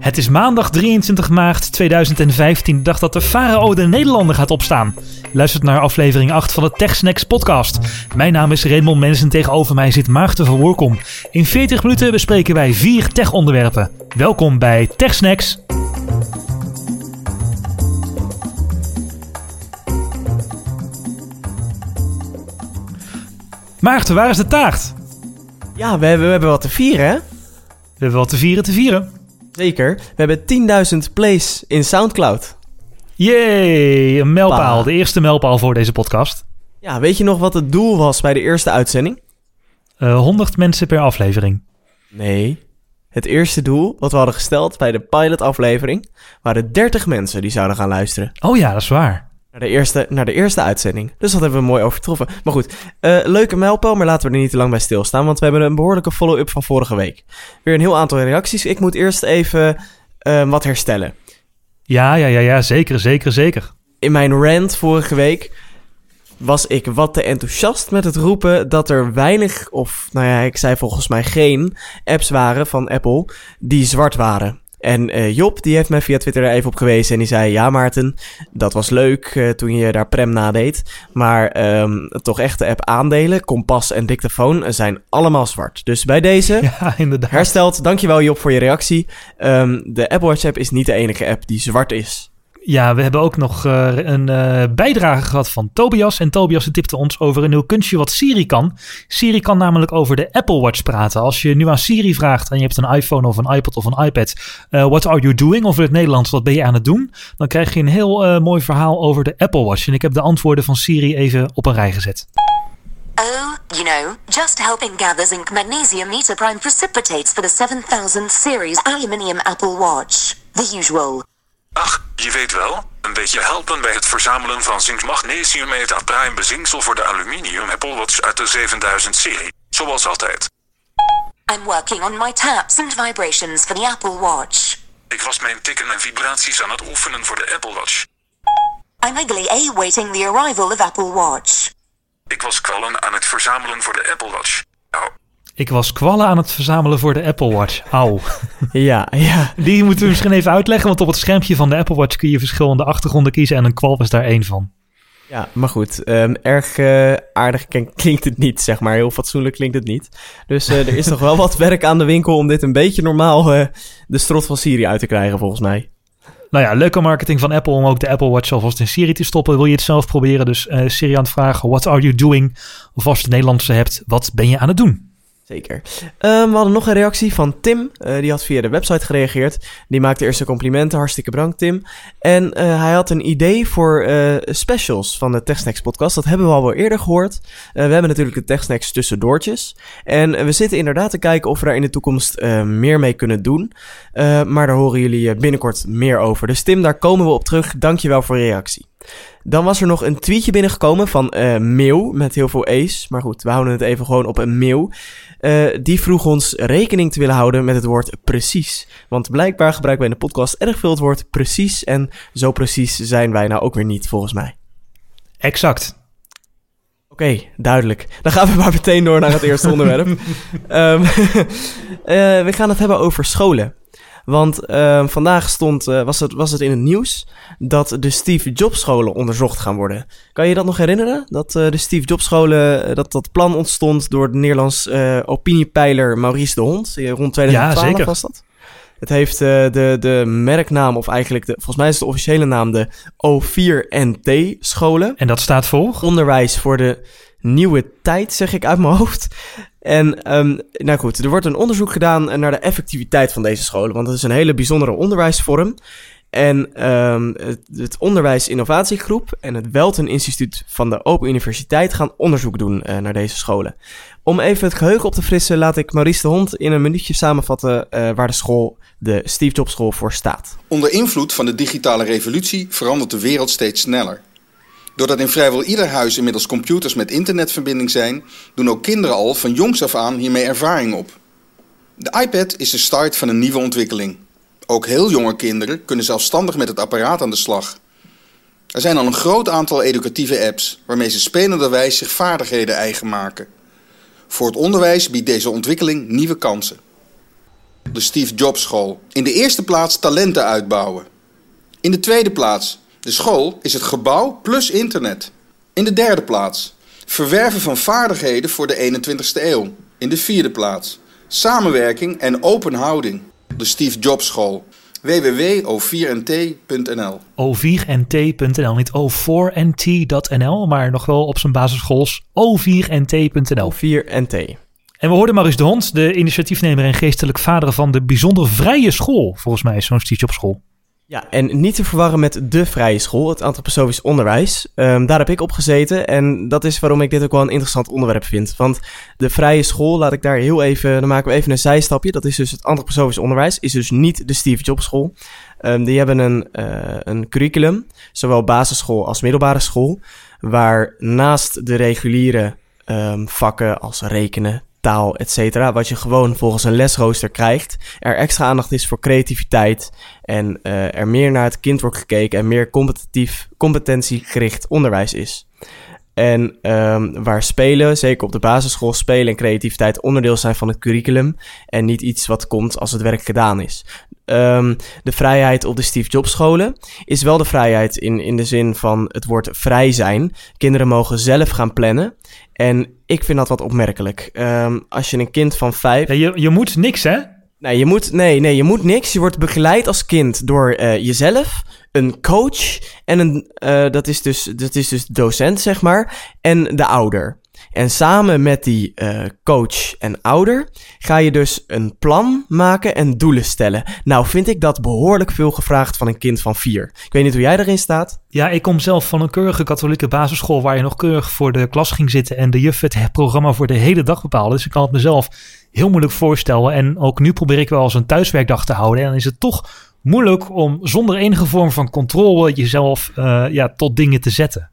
Het is maandag 23 maart 2015, de dag dat de Farao de Nederlander gaat opstaan. Luistert naar aflevering 8 van de TechSnacks podcast. Mijn naam is Raymond Mensen, tegenover mij zit Maarten van Woerkom. In 40 minuten bespreken wij vier tech-onderwerpen. Welkom bij TechSnacks. Maarten, waar is de taart? Ja, we hebben, we hebben wat te vieren, hè? We hebben wat te vieren te vieren. Zeker. We hebben 10.000 plays in Soundcloud. Yay, een mijlpaal. Pa. De eerste mijlpaal voor deze podcast. Ja, weet je nog wat het doel was bij de eerste uitzending? Eh 100 mensen per aflevering. Nee. Het eerste doel wat we hadden gesteld bij de pilotaflevering waren 30 mensen die zouden gaan luisteren Oh ja, dat is waar. Naar de eerste, naar de eerste uitzending. Dus dat hebben we mooi overtroffen. Maar goed, eh, leuke mijlpaal, maar laten we er niet te lang bij stilstaan, want we hebben een behoorlijke follow-up van vorige week. Weer een heel aantal reacties. Ik moet eerst even eh, wat herstellen. Ja, ja, ja, ja, zeker, zeker, zeker. in mijn rant vorige week was ik wat te enthousiast met het roepen dat er weinig, of nou ja, ik zei volgens mij geen apps waren van Apple die zwart waren. En eh, Job, die heeft mij via Twitter er even op gewezen en die zei, ja Maarten, dat was leuk eh, toen je daar Prem nadeed, maar ehm, toch echt de app aandelen, kompas en dictafoon zijn allemaal zwart. Dus bij deze... Ja, inderdaad. Hersteld, dankjewel Job voor je reactie. Ehm, de Apple Watch app is niet de enige app die zwart is. Ja, we hebben ook nog eh, een eh, bijdrage gehad van Tobias. En Tobias tipte ons over een nieuw kunstje wat Siri kan. Siri kan namelijk over de Apple Watch praten. Als je nu aan Siri vraagt en je hebt een iPhone of een iPod of een iPad. eh, what are you doing? Of in het Nederlands, wat ben je aan het doen? Dan krijg je een heel mooi verhaal over de Apple Watch. En ik heb de antwoorden van Siri even op een rij gezet. Oh, you know, just helping gather zinc magnesium prime precipitates for the 7000 series aluminium Apple Watch. The usual. Ach, je weet wel, een beetje helpen bij het verzamelen van zink magnesium prime bezinksel voor de aluminium Apple Watch uit de 7000 serie. Zoals altijd. I'm working on my taps and vibrations for the Apple Watch. Ik was mijn tikken en vibraties aan het oefenen voor de Apple Watch. I'm eagerly awaiting the arrival of Apple Watch. Ik was kwallen aan het verzamelen voor de Apple Watch. Nou, Ik was kwallen aan het verzamelen voor de Apple Watch. Auw. Ja, ja. Die moeten we misschien even uitleggen. Want op het schermpje van de Apple Watch kun je verschillende achtergronden kiezen. En een kwal was daar één van. Ja, maar goed. ehm, erg eh, aardig klink- klinkt het niet, zeg maar. Heel fatsoenlijk klinkt het niet. Dus eh, er is nog wel wat werk aan de winkel om dit een beetje normaal eh, de strot van Siri uit te krijgen, volgens mij. Nou ja, leuke marketing van Apple om ook de Apple Watch alvast in Siri te stoppen. Wil je het zelf proberen? Dus Siri aan het vragen, what are you doing? Of als je het Nederlandse hebt, wat ben je aan het doen? Zeker. Ehm, we hadden nog een reactie van Tim. Eh, die had via de website gereageerd. Die maakte eerst een complimenten. Hartstikke bedankt, Tim. En eh, hij had een idee voor eh, specials van de TechSnacks podcast. Dat hebben we al wel eerder gehoord. Eh, we hebben natuurlijk de TechSnacks tussendoortjes. En we zitten inderdaad te kijken of we daar in de toekomst meer mee kunnen doen. Maar daar horen jullie binnenkort meer over. Dus Tim, daar komen we op terug. Dankjewel voor je reactie. Dan was er nog een tweetje binnengekomen van Meeuw met heel veel E's. Maar goed, we houden het even gewoon op een Meeuw. Eh, die vroeg ons rekening te willen houden met het woord precies. Want blijkbaar gebruiken wij in de podcast erg veel het woord precies. En zo precies zijn wij nou ook weer niet, volgens mij. Exact. Oké, duidelijk. Dan gaan we maar meteen door naar het eerste onderwerp. Ehm, eh, we gaan het hebben over scholen. Want ehm, vandaag stond, eh, was, het, was het in het nieuws dat de Steve Jobs scholen onderzocht gaan worden. Kan je dat nog herinneren? Dat eh, de Steve Jobs scholen, eh, dat dat plan ontstond door de Nederlands opiniepeiler Maurice de Hond. Rond 2012 zeker. was dat. Het heeft de, de merknaam, of eigenlijk, de, volgens mij is het de officiële naam, de O4NT-scholen En dat staat voor? onderwijs voor de nieuwe tijd, zeg ik uit mijn hoofd. En ehm, nou goed, er wordt een onderzoek gedaan naar de effectiviteit van deze scholen. Want het is een hele bijzondere onderwijsvorm. En ehm, het, het Onderwijs Innovatiegroep en het Welten Instituut van de Open Universiteit gaan onderzoek doen eh, naar deze scholen. Om even het geheugen op te frissen, laat ik Maurice de Hond in een minuutje samenvatten eh, waar de school, de Steve Jobs School, voor staat. Onder invloed van de digitale revolutie verandert de wereld steeds sneller. Doordat in vrijwel ieder huis inmiddels computers met internetverbinding zijn, doen ook kinderen al van jongs af aan hiermee ervaring op. De iPad is de start van een nieuwe ontwikkeling. Ook heel jonge kinderen kunnen zelfstandig met het apparaat aan de slag. Er zijn al een groot aantal educatieve apps waarmee ze spelenderwijs zich vaardigheden eigen maken. Voor het onderwijs biedt deze ontwikkeling nieuwe kansen. de Steve Jobs School. In de eerste plaats talenten uitbouwen. In de tweede plaats, de school is het gebouw plus internet. In de derde plaats, verwerven van vaardigheden voor de 21ste eeuw. In de vierde plaats, samenwerking en open houding. De Steve Jobs School. www.o4nt.nl O4NT.nl. Niet O4NT.nl, maar nog wel op zijn basisschools O4NT.nl. 4 en T. En we hoorden Maurice de Hond, de initiatiefnemer en geestelijk vader van de bijzonder vrije school. Volgens mij is zo'n Steve Jobs school. Ja, en niet te verwarren met de vrije school, het antroposofisch onderwijs. Ehm, daar heb ik op gezeten en dat is waarom ik dit ook wel een interessant onderwerp vind. Want de vrije school, laat ik daar heel even, dan maken we even een zijstapje. Dat is dus het antroposofisch onderwijs, is dus niet de Steve Jobs school. Ehm, die hebben een, eh, een curriculum, zowel basisschool als middelbare school, waar naast de reguliere ehm, vakken als rekenen, taal, etc., wat je gewoon volgens een lesrooster krijgt, er extra aandacht is voor creativiteit en eh, er meer naar het kind wordt gekeken en meer competitief, competentiegericht onderwijs is. En ehm, waar spelen, zeker op de basisschool, spelen en creativiteit onderdeel zijn van het curriculum. En niet iets wat komt als het werk gedaan is. Ehm, de vrijheid op de Steve Jobs scholen is wel de vrijheid in, in de zin van het woord vrij zijn. Kinderen mogen zelf gaan plannen. En ik vind dat wat opmerkelijk. Ehm, als je een kind van vijf. Ja, je, je moet niks, hè? Nee, je moet, nee, nee, je moet niks. Je wordt begeleid als kind door eh, jezelf, een coach en een, eh, dat, is dus, dat is dus docent, zeg maar, en de ouder. En samen met die eh, coach en ouder ga je dus een plan maken en doelen stellen. Nou, vind ik dat behoorlijk veel gevraagd van een kind van vier. Ik weet niet hoe jij erin staat. Ja, ik kom zelf van een keurige katholieke basisschool waar je nog keurig voor de klas ging zitten en de juf het programma voor de hele dag bepaalde. Dus ik kan het mezelf heel moeilijk voorstellen. En ook nu probeer ik wel eens een thuiswerkdag te houden. En dan is het toch moeilijk om zonder enige vorm van controle jezelf uh, ja, tot dingen te zetten.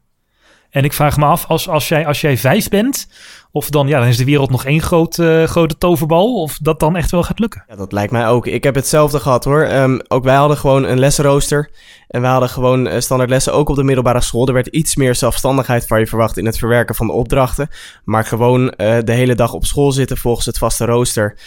En ik vraag me af, als, als, jij, als jij vijf bent, of dan, ja, dan is de wereld nog één grote, grote toverbal, of dat dan echt wel gaat lukken. Ja, dat lijkt mij ook. Ik heb hetzelfde gehad hoor. Um, ook wij hadden gewoon een lessenrooster. En wij hadden gewoon uh, standaard lessen, ook op de middelbare school. Er werd iets meer zelfstandigheid van je verwacht in het verwerken van de opdrachten. Maar gewoon uh, de hele dag op school zitten volgens het vaste rooster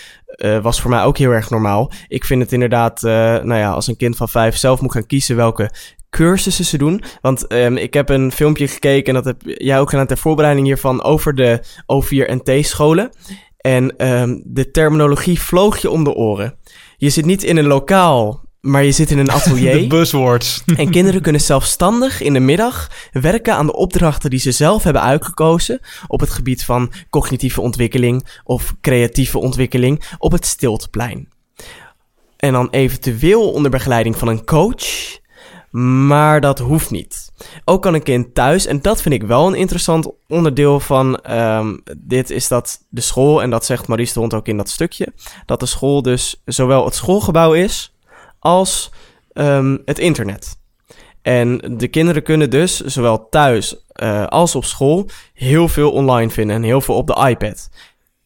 was voor mij ook heel erg normaal. Ik vind het inderdaad, nou ja, als een kind van vijf zelf moet gaan kiezen welke cursussen ze doen. Want um, ik heb een filmpje gekeken, en dat heb jij ook gedaan ter voorbereiding hiervan, over de O4 en T-scholen. En um, de terminologie vloog je om de oren. Je zit niet in een lokaal, maar je zit in een atelier. de buzzwords. en kinderen kunnen zelfstandig in de middag werken aan de opdrachten die ze zelf hebben uitgekozen op het gebied van cognitieve ontwikkeling of creatieve ontwikkeling op het stilteplein. En dan eventueel onder begeleiding van een coach maar dat hoeft niet. Ook kan een kind thuis, en dat vind ik wel een interessant onderdeel van um, dit, is dat de school, en dat zegt Maurice de ook in dat stukje, dat de school dus zowel het schoolgebouw is als um, het internet. En de kinderen kunnen dus zowel thuis uh, als op school heel veel online vinden en heel veel op de iPad.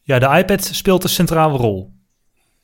Ja, de iPad speelt een centrale rol.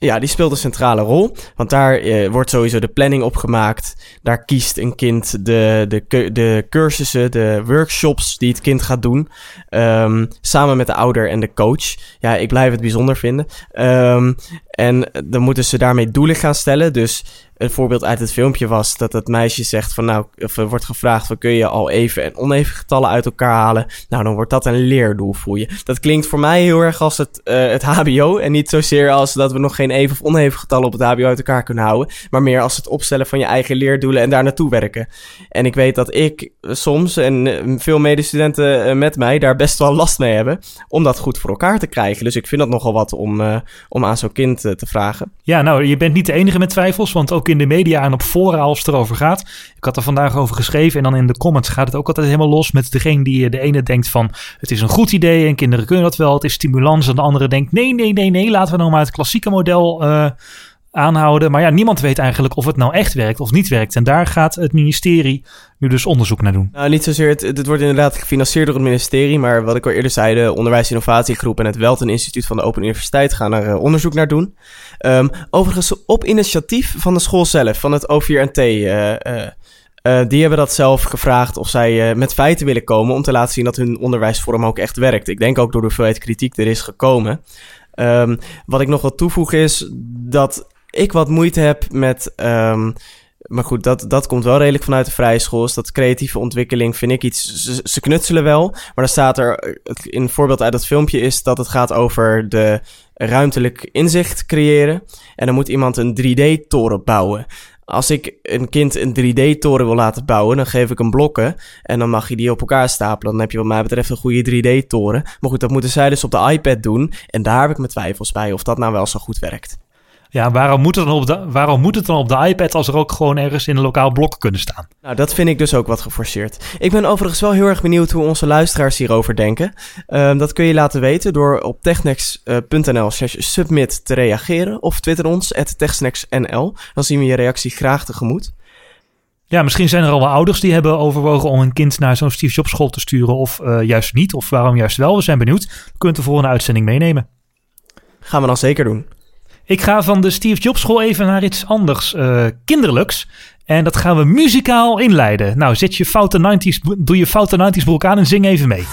Ja, die speelt een centrale rol. Want daar eh, wordt sowieso de planning opgemaakt. Daar kiest een kind de, de, de cursussen, de workshops die het kind gaat doen. Um, samen met de ouder en de coach. Ja, ik blijf het bijzonder vinden. Um, en dan moeten ze daarmee doelen gaan stellen. Dus een voorbeeld uit het filmpje was dat het meisje zegt van nou, of er wordt gevraagd van kun je al even en oneven getallen uit elkaar halen. Nou, dan wordt dat een leerdoel voor je. Dat klinkt voor mij heel erg als het, uh, het HBO en niet zozeer als dat we nog geen even of oneven getallen op het HBO uit elkaar kunnen houden. Maar meer als het opstellen van je eigen leerdoelen en daar naartoe werken. En ik weet dat ik soms en uh, veel medestudenten met mij daar best wel last mee hebben om dat goed voor elkaar te krijgen. Dus ik vind dat nogal wat om, om aan zo'n kind te vragen. Ja, nou, je bent niet de enige met twijfels, want ook in de media en op fora als het erover gaat. Ik had er vandaag over geschreven en dan in de comments gaat het ook altijd helemaal los met degene die de ene denkt van het is een goed idee en kinderen kunnen dat wel, het is stimulans en de andere denkt nee, nee, nee, nee, laten we nou maar het klassieke model uh, aanhouden. Maar ja, niemand weet eigenlijk of het nou echt werkt of niet werkt. En daar gaat het ministerie nu dus onderzoek naar doen. Nou, niet zozeer. Het, het wordt inderdaad gefinancierd door het ministerie. Maar wat ik al eerder zei, de Onderwijs Innovatiegroep en het Welten Instituut van de Open Universiteit gaan er uh, onderzoek naar doen. Um, overigens op initiatief van de school zelf, van het O4NT. Uh, uh, Uh, die hebben dat zelf gevraagd of zij met feiten willen komen om te laten zien dat hun onderwijsvorm ook echt werkt. Ik denk ook door de hoeveelheid kritiek er is gekomen. Um, wat ik nog wil toevoegen is dat ik wat moeite heb met. ehm, maar goed, dat, dat komt wel redelijk vanuit de vrije school. Is dat creatieve ontwikkeling vind ik iets. Ze, knutselen wel. Maar dan staat er. eh, een voorbeeld uit dat filmpje is dat het gaat over de ruimtelijk inzicht creëren. En dan moet iemand een 3D-toren bouwen. Als ik een kind een 3D-toren wil laten bouwen, dan geef ik hem blokken. En dan mag je die op elkaar stapelen. Dan heb je wat mij betreft een goede 3D-toren. Maar goed, dat moeten zij dus op de iPad doen. En daar heb ik mijn twijfels bij of dat nou wel zo goed werkt. Ja, waarom moet, het dan op de, waarom moet het dan op de iPad als er ook gewoon ergens in een lokaal blok kunnen staan? Nou, dat vind ik dus ook wat geforceerd. Ik ben overigens wel heel erg benieuwd hoe onze luisteraars hierover denken. Ehm, dat kun je laten weten door op technex.nl submit te reageren. Of twitter ons, at techsnacksnl. Dan zien we je reactie graag tegemoet. Ja, misschien zijn er al wel ouders die hebben overwogen om een kind naar zo'n Steve Jobs school te sturen. Of eh, juist niet, of waarom juist wel. We zijn benieuwd. Kunt de volgende uitzending meenemen. Gaan we dan zeker doen. Ik ga van de Steve Jobs school even naar iets anders, eh, kinderlijks. En dat gaan we muzikaal inleiden. Nou, zet je foute 90s, bo- doe je foute 90s broek aan en zing even mee.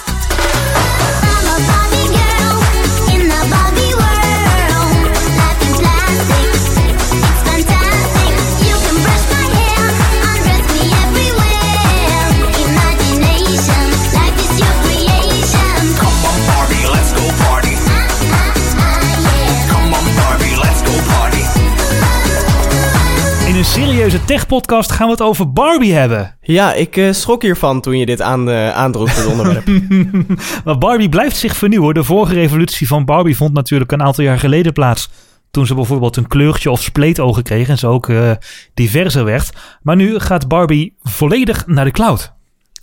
Serieuze tech-podcast gaan we het over Barbie hebben. Ja, ik eh, schrok hiervan toen je dit aan, eh, aandroeg, het onderwerp. Maar Barbie blijft zich vernieuwen. De vorige revolutie van Barbie vond natuurlijk een aantal jaar geleden plaats. Toen ze bijvoorbeeld een kleurtje of spleetogen kreeg en ze ook eh, diverser werd. Maar nu gaat Barbie volledig naar de cloud.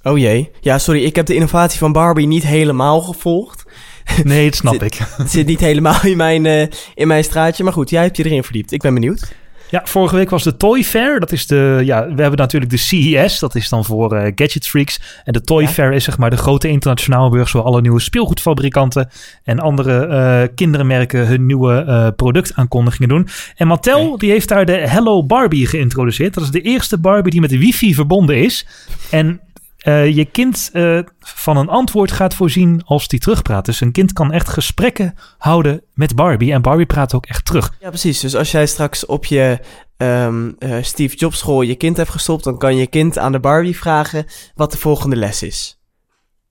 Oh jee. Ja, sorry, ik heb de innovatie van Barbie niet helemaal gevolgd. Nee, dat snap ik. Het zit niet helemaal in mijn, in mijn straatje. Maar goed, jij hebt je erin verdiept. Ik ben benieuwd. Ja, vorige week was de Toy Fair. Dat is de, ja, we hebben natuurlijk de CES. Dat is dan voor eh, gadget freaks. En de Toy Ja. Fair is zeg maar de grote internationale beurs... waar alle nieuwe speelgoedfabrikanten en andere eh kindermerken... hun nieuwe eh, productaankondigingen doen. En Mattel die heeft daar de Hello Barbie geïntroduceerd. Dat is de eerste Barbie die met wifi verbonden is. En eh, je kind eh, van een antwoord gaat voorzien als die terugpraat. Dus een kind kan echt gesprekken houden met Barbie. En Barbie praat ook echt terug. Ja, precies. Dus als jij straks op je ehm, eh, Steve Jobs school je kind hebt gestopt, dan kan je kind aan de Barbie vragen wat de volgende les is.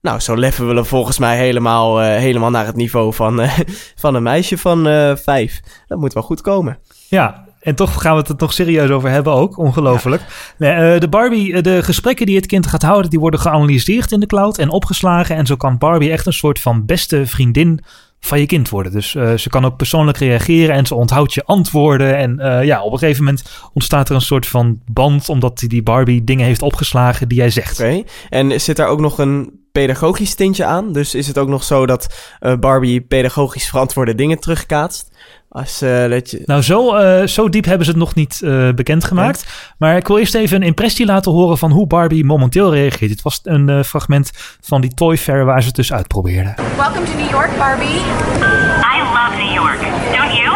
Nou, zo leffen we hem volgens mij helemaal, helemaal naar het niveau van, van een meisje van vijf. Dat moet wel goed komen. Ja, en toch gaan we het er nog serieus over hebben ook. Ongelooflijk. Nee, eh, de Barbie, eh, de gesprekken die het kind gaat houden, die worden geanalyseerd in de cloud en opgeslagen. En zo kan Barbie echt een soort van beste vriendin van je kind worden. Dus eh, ze kan ook persoonlijk reageren en ze onthoudt je antwoorden. En eh, ja, op een gegeven moment ontstaat er een soort van band, omdat die Barbie dingen heeft opgeslagen die jij zegt. Oké. En zit daar ook nog een pedagogisch tintje aan? Dus is het ook nog zo dat eh, Barbie pedagogisch verantwoorde dingen terugkaatst? Als eh, dat je... Nou, zo, eh, zo diep hebben ze het nog niet eh, bekendgemaakt. Maar ik wil eerst even een impressie laten horen van hoe Barbie momenteel reageert. Dit was een eh, fragment van die Toy Fair waar ze het dus uitprobeerden. Welcome to New York, Barbie. I love New York. Don't you?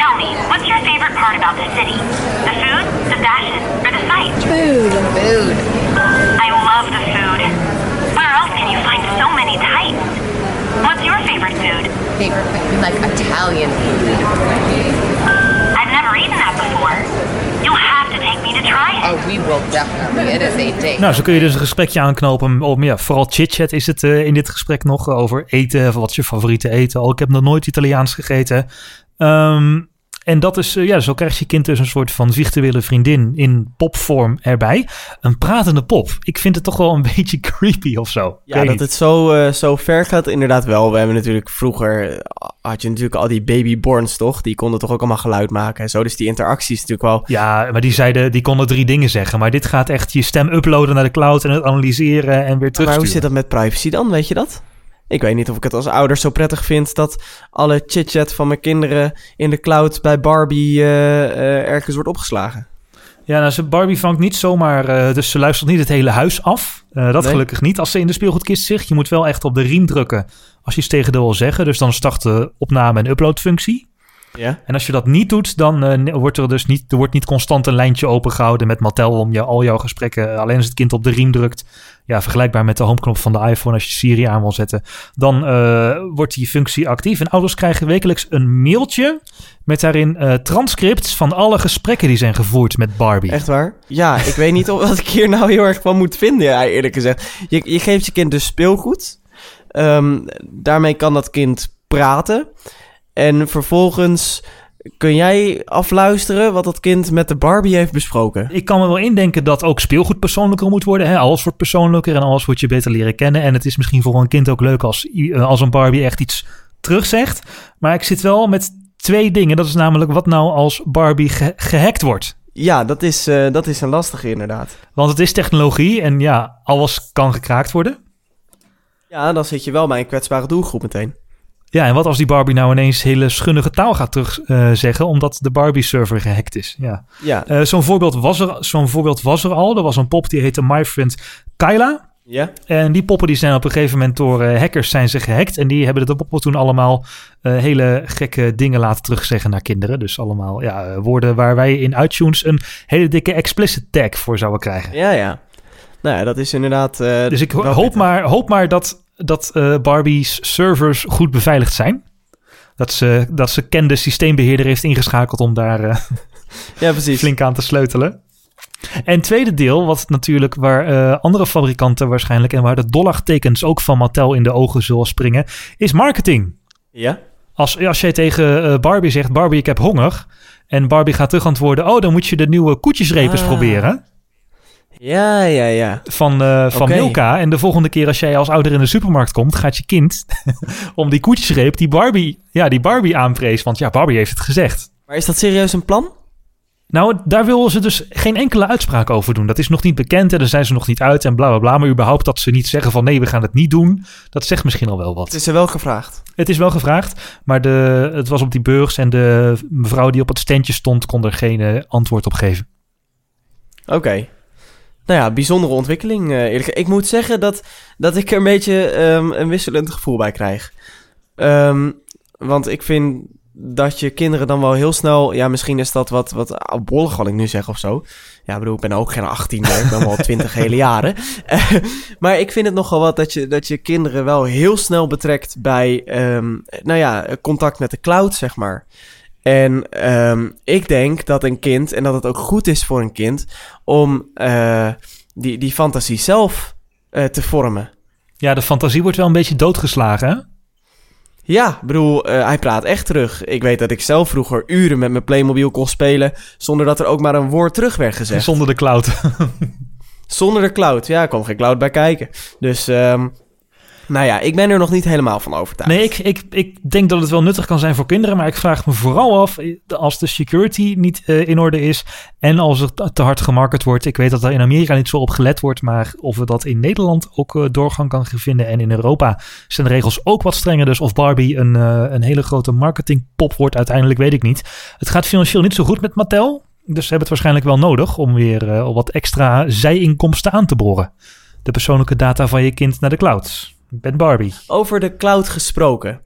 Tell me, what's your favorite part about the city? The food, the fashion, or the sights? Food. Food. I love the food. Where else can you find so many types? What's your favorite food? Favorite food. We like Italian food. I've never eaten that before. You'll have to take me to try it. Oh, we will definitely. Is. Nou, zo kun je dus een gesprekje aanknopen. Om, ja, vooral chit-chat is het eh, in dit gesprek nog eh, over eten. Wat is je favoriete eten? Oh, ik heb nog nooit Italiaans gegeten. Ehm, en dat is, eh, ja, zo krijgt je kind dus een soort van virtuele vriendin in popvorm erbij. Een pratende pop. Ik vind het toch wel een beetje creepy of zo. Ja, dat niet. het zo, eh, zo ver gaat, inderdaad wel. We hebben natuurlijk vroeger, eh, had je natuurlijk al die babyborns, toch? Die konden toch ook allemaal geluid maken en zo. Dus die interactie is natuurlijk wel... Ja, maar die zeiden, die konden drie dingen zeggen. Maar dit gaat echt je stem uploaden naar de cloud en het analyseren en weer Maar terugsturen. hoe zit dat met privacy dan, weet je dat? Ik weet niet of ik het als ouder zo prettig vind dat alle chit-chat van mijn kinderen in de cloud bij Barbie eh, eh, ergens wordt opgeslagen. Ja, nou, ze Barbie vangt niet zomaar, eh, dus ze luistert niet het hele huis af. Dat Nee. gelukkig niet. Als ze in de speelgoedkist zit, je moet wel echt op de riem drukken als je iets tegen haar wil zeggen. Dus dan start de opname- en uploadfunctie. Ja. En als je dat niet doet, dan eh, wordt er dus niet, er wordt niet constant een lijntje opengehouden met Mattel om je, al jouw gesprekken, eh, alleen als het kind op de riem drukt, ja, vergelijkbaar met de homeknop van de iPhone als je Siri aan wil zetten, dan eh, wordt die functie actief. En ouders krijgen wekelijks een mailtje met daarin eh, transcripts van alle gesprekken die zijn gevoerd met Barbie. Echt waar? Ja, ik weet niet of, wat ik hier nou heel erg van moet vinden, ja, eerlijk gezegd. Je, je geeft je kind dus speelgoed. Ehm, daarmee kan dat kind praten. En vervolgens kun jij afluisteren wat dat kind met de Barbie heeft besproken. Ik kan me wel indenken dat ook speelgoed persoonlijker moet worden. Hè? Alles wordt persoonlijker en alles wordt je beter leren kennen. En het is misschien voor een kind ook leuk als, eh, als een Barbie echt iets terugzegt. Maar ik zit wel met twee dingen. Dat is namelijk wat nou als Barbie ge- gehackt wordt. Ja, dat is, eh, dat is een lastige inderdaad. Want het is technologie en ja, alles kan gekraakt worden. Ja, dan zit je wel bij een kwetsbare doelgroep meteen. Ja, en wat als die Barbie nou ineens hele schunnige taal gaat terugzeggen... omdat de Barbie-server gehackt is? Ja. Ja. Eh, zo'n, voorbeeld was er, zo'n voorbeeld was er al. Er was een pop die heette My Friend Kyla. Ja? En die poppen die zijn op een gegeven moment door eh, hackers zijn ze gehackt. En die hebben de poppen toen allemaal eh, hele gekke dingen laten terugzeggen naar kinderen. Dus allemaal ja, eh, woorden waar wij in iTunes een hele dikke explicit tag voor zouden krijgen. Ja, ja. Nou ja, dat is inderdaad... eh, Dus ik ho- hoop maar, hoop maar dat, dat eh, Barbie's servers goed beveiligd zijn. Dat ze, dat ze kende systeembeheerder heeft ingeschakeld om daar eh, Ja, precies. flink aan te sleutelen. En tweede deel, wat natuurlijk waar eh, andere fabrikanten waarschijnlijk en waar de dollartekens ook van Mattel in de ogen zullen springen, is marketing. Ja? Als, als jij tegen Barbie zegt, Barbie ik heb honger, en Barbie gaat terug antwoorden, oh dan moet je de nieuwe koetjesrepers Ah. proberen Ja, ja, ja. van, eh, van. Milka. En de volgende keer als jij als ouder in de supermarkt komt, gaat je kind om die koetjesreep die Barbie, ja, die Barbie aanprees. Want ja, Barbie heeft het gezegd. Maar is dat serieus een plan? Nou, daar willen ze dus geen enkele uitspraak over doen. Dat is nog niet bekend en daar zijn ze nog niet uit en bla bla bla. Maar überhaupt dat ze niet zeggen van nee, we gaan het niet doen, dat zegt misschien al wel wat. Het is er wel gevraagd. Het is wel gevraagd, maar de, het was op die beurs en de mevrouw die op het standje stond kon er geen eh, antwoord op geven. Oké. Nou ja, bijzondere ontwikkeling. eh, eerlijk. Ik moet zeggen dat, dat ik er een beetje ehm, een wisselend gevoel bij krijg. Ehm, want ik vind dat je kinderen dan wel heel snel... Ja, misschien is dat wat, wat oudbollig wat ik nu zeg of zo. Ja, ik bedoel, ik ben ook geen 18 meer. Ik ben wel 20 hele jaren. Eh, maar ik vind het nogal wat dat je, dat je kinderen wel heel snel betrekt bij... ehm, nou ja, contact met de cloud, zeg maar. En ehm, ik denk dat een kind, en dat het ook goed is voor een kind, om eh, die, die fantasie zelf eh, te vormen. Ja, de fantasie wordt wel een beetje doodgeslagen, hè? Ja, ik bedoel, eh, hij praat echt terug. Ik weet dat ik zelf vroeger uren met mijn Playmobil kon spelen, zonder dat er ook maar een woord terug werd gezegd. Zonder de cloud. Zonder de cloud. Ja, er kwam geen cloud bij kijken. Dus, ehm, nou ja, ik ben er nog niet helemaal van overtuigd. Nee, ik, ik, ik denk dat het wel nuttig kan zijn voor kinderen, maar ik vraag me vooral af eh, als de security niet eh, in orde is en als het te hard gemarket wordt. Ik weet dat er in Amerika niet zo op gelet wordt, maar of we dat in Nederland ook eh, doorgang kan vinden en in Europa zijn de regels ook wat strenger. Dus of Barbie een, een hele grote marketingpop wordt uiteindelijk, weet ik niet. Het gaat financieel niet zo goed met Mattel, dus ze hebben het waarschijnlijk wel nodig om weer wat extra zijinkomsten aan te boren. De persoonlijke data van je kind naar de cloud. Ben Barbie. Over de cloud gesproken.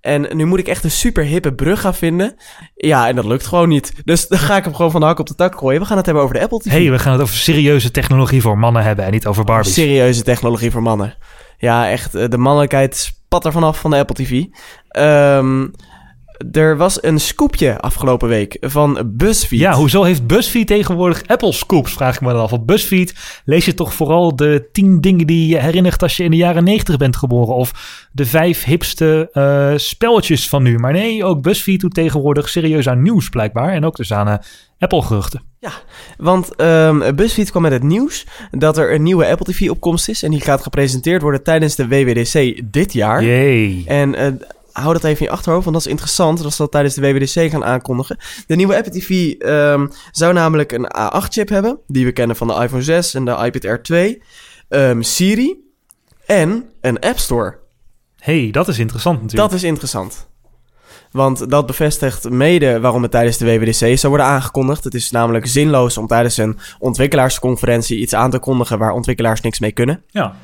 En nu moet ik echt een super hippe brug gaan vinden. Ja, en dat lukt gewoon niet. Dus dan ga ik hem gewoon van de hak op de tak gooien. We gaan het hebben over de Apple TV. hey, we gaan het over serieuze technologie voor mannen hebben en niet over Barbies. Serieuze technologie voor mannen. Ja, echt. eh, De mannelijkheid spat er vanaf van de Apple TV. Ehm, er was een scoopje afgelopen week van BuzzFeed. Ja, hoezo heeft BuzzFeed tegenwoordig Apple Scoops, vraag ik me dan af. Op BuzzFeed lees je toch vooral de tien dingen die je herinnert als je in de jaren negentig bent geboren. Of de vijf hipste eh, spelletjes van nu. Maar nee, ook BuzzFeed doet tegenwoordig serieus aan nieuws blijkbaar. En ook dus aan eh, Apple-geruchten. Want ehm BuzzFeed kwam met het nieuws dat er een nieuwe Apple TV opkomst is. En die gaat gepresenteerd worden tijdens de WWDC dit jaar. Yay. En eh, hou dat even in je achterhoofd, want dat is interessant dat ze dat tijdens de WWDC gaan aankondigen. De nieuwe Apple TV ehm, zou namelijk een A8-chip hebben, die we kennen van de iPhone 6 en de iPad Air 2. ehm, Siri en een App Store. hey, dat is interessant natuurlijk. Dat is interessant. Want dat bevestigt mede waarom het tijdens de WWDC zou worden aangekondigd. Het is namelijk zinloos om tijdens een ontwikkelaarsconferentie iets aan te kondigen waar ontwikkelaars niks mee kunnen. Ja.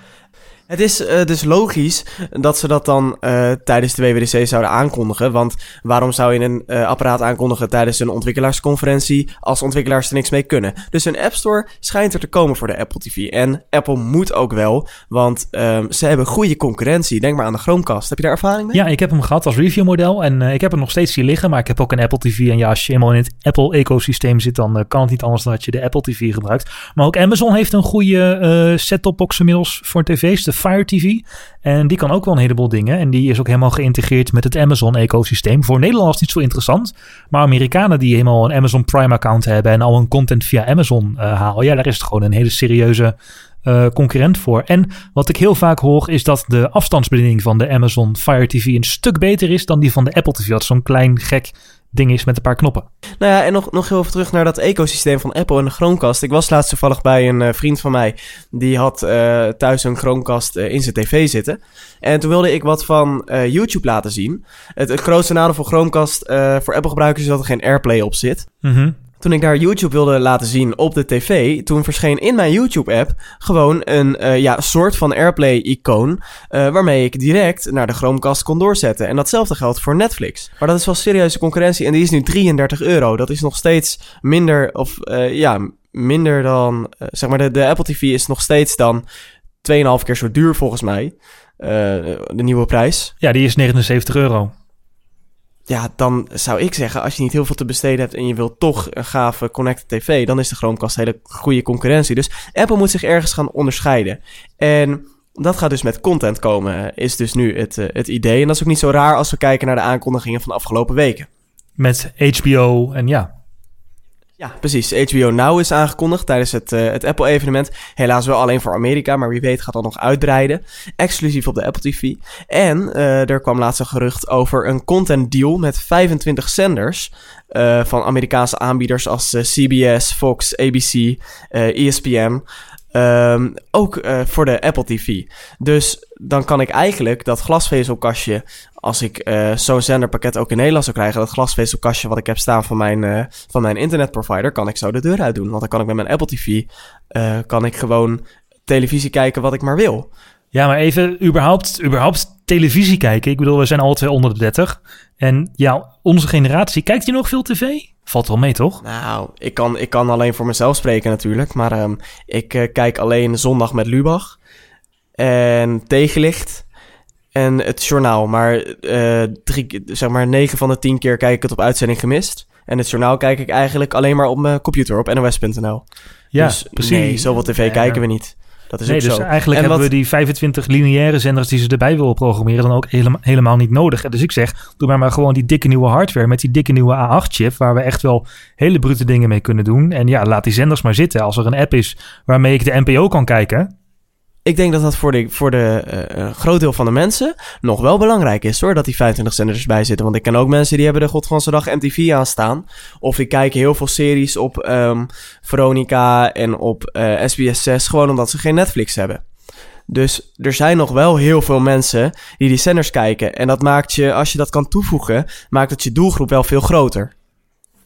Het is eh, dus logisch dat ze dat dan eh, tijdens de WWDC zouden aankondigen. Want waarom zou je een eh, apparaat aankondigen tijdens een ontwikkelaarsconferentie als ontwikkelaars er niks mee kunnen? Dus een App Store schijnt er te komen voor de Apple TV. En Apple moet ook wel, want ehm, ze hebben goede concurrentie. Denk maar aan de Chromecast. Heb je daar ervaring mee? Ja, ik heb hem gehad als reviewmodel en ik heb hem nog steeds hier liggen, maar ik heb ook een Apple TV. En ja, als je eenmaal in het Apple-ecosysteem zit, dan kan het niet anders dan dat je de Apple TV gebruikt. Maar ook Amazon heeft een goede eh set-top box inmiddels voor tv's, de Fire TV. En die kan ook wel een heleboel dingen. En die is ook helemaal geïntegreerd met het Amazon-ecosysteem. Voor Nederlanders niet zo interessant, maar Amerikanen die helemaal een Amazon Prime-account hebben en al hun content via Amazon eh, halen, ja, daar is het gewoon een hele serieuze eh, concurrent voor. En wat ik heel vaak hoor is dat de afstandsbediening van de Amazon Fire TV een stuk beter is dan die van de Apple TV. Dat zo'n klein gek ding is met een paar knoppen. Nou ja, en nog, nog heel even terug naar dat ecosysteem van Apple en de Chromecast. Ik was laatst toevallig bij een eh, vriend van mij. Die had eh, thuis een Chromecast eh, in zijn tv zitten. En toen wilde ik wat van YouTube laten zien. Het, het grootste nadeel van Chromecast voor Apple gebruikers is dat er geen AirPlay op zit. Mhm. Toen ik daar YouTube wilde laten zien op de tv, toen verscheen in mijn YouTube-app gewoon een eh, ja, soort van AirPlay-icoon. eh, waarmee ik direct naar de Chromecast kon doorzetten. En datzelfde geldt voor Netflix. Maar dat is wel serieuze concurrentie en die is nu 33 euro. Dat is nog steeds minder, of eh, ja, minder dan. zeg maar, de, de Apple TV is nog steeds dan 2,5 keer zo duur volgens mij. de nieuwe prijs. Ja, die is 79 euro. Ja, dan zou ik zeggen, als je niet heel veel te besteden hebt en je wilt toch een gave connected tv, dan is de Chromecast een hele goede concurrentie. Dus Apple moet zich ergens gaan onderscheiden. En dat gaat dus met content komen, is dus nu het, eh, het idee. En dat is ook niet zo raar als we kijken naar de aankondigingen van de afgelopen weken. Met HBO en ja. Ja, precies. HBO Now is aangekondigd tijdens het, eh, het Apple-evenement. Helaas wel alleen voor Amerika, maar wie weet gaat dat nog uitbreiden. Exclusief op de Apple TV. En eh, er kwam laatst een gerucht over een content deal met 25 zenders. eh, van Amerikaanse aanbieders als CBS, Fox, ABC, ESPN. Ehm, ook voor de Apple TV. Dus dan kan ik eigenlijk dat glasvezelkastje, als ik eh, zo'n zenderpakket ook in Nederland zou krijgen, dat glasvezelkastje wat ik heb staan van mijn, eh, van mijn internetprovider, kan ik zo de deur uit doen. Want dan kan ik met mijn Apple TV, eh, kan ik gewoon televisie kijken wat ik maar wil. Ja, maar even überhaupt, überhaupt televisie kijken. Ik bedoel, we zijn alle twee onder de 30. En ja, onze generatie, kijkt hier nog veel tv? Valt wel mee, toch? Nou, ik kan, ik kan alleen voor mezelf spreken natuurlijk, maar ehm, ik kijk alleen zondag met Lubach en tegenlicht en het journaal. Maar, eh drie, zeg maar 9 van de 10 keer kijk ik het op uitzending gemist. En het journaal kijk ik eigenlijk alleen maar op mijn computer op nos.nl. Ja, dus precies. nee, zoveel tv Ja, kijken we niet. Dat is Nee, dus zo. eigenlijk En hebben wat- we die 25 lineaire zenders die ze erbij willen programmeren dan ook helemaal, helemaal niet nodig. Dus ik zeg, doe maar maar gewoon die dikke nieuwe hardware met die dikke nieuwe A8-chip, waar we echt wel hele brute dingen mee kunnen doen. En ja, laat die zenders maar zitten. Als er een app is waarmee ik de NPO kan kijken, Ik denk dat dat voor de, voor de eh, eh, groot deel van de mensen nog wel belangrijk is hoor, dat die 25 zenders erbij zitten. Want ik ken ook mensen die hebben de godganse dag MTV aanstaan. Of die kijken heel veel series op ehm, Veronica en op eh, SBS 6, gewoon omdat ze geen Netflix hebben. Dus er zijn nog wel heel veel mensen die die zenders kijken. En dat maakt je, als je dat kan toevoegen, maakt het je doelgroep wel veel groter.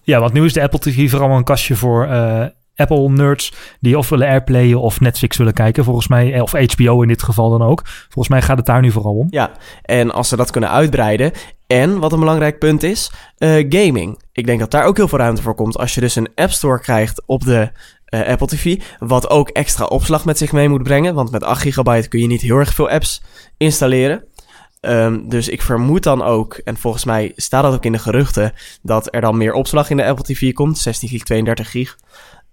Ja, want nu is de Apple TV vooral een kastje voor eh, Apple-nerds die of willen airplayen of Netflix willen kijken, volgens mij. eh, Of HBO in dit geval dan ook. Volgens mij gaat het daar nu vooral om. Ja, en als ze dat kunnen uitbreiden. En wat een belangrijk punt is, eh, gaming. Ik denk dat daar ook heel veel ruimte voor komt. Als je dus een App Store krijgt op de eh, Apple TV, wat ook extra opslag met zich mee moet brengen. Want met 8 gigabyte kun je niet heel erg veel apps installeren. Ehm, dus ik vermoed dan ook, en volgens mij staat dat ook in de geruchten, dat er dan meer opslag in de Apple TV komt. 16 gig, 32 gig.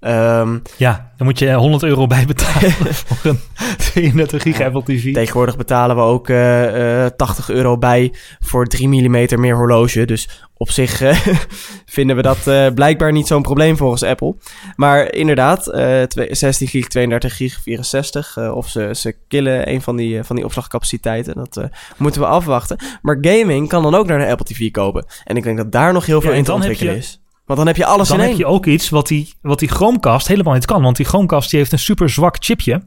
Ehm, Ja, dan moet je 100 euro bij betalen voor een 32 gig Apple TV. Tegenwoordig betalen we ook eh, eh, 80 euro bij voor 3 mm meer horloge. Dus op zich eh, vinden we dat eh, blijkbaar niet zo'n probleem volgens Apple. Maar inderdaad, eh, twee- 16 gig, 32 gig, 64. eh, of ze, ze killen een van die, eh, van die opslagcapaciteiten. Dat eh, moeten we afwachten. Maar gaming kan dan ook naar de Apple TV kopen. En ik denk dat daar nog heel veel Ja, in te ontwikkelen je- is. Want dan heb je alles dan in heb één. je ook iets wat die, wat die Chromecast helemaal niet kan. Want die Chromecast die heeft een super zwak chipje.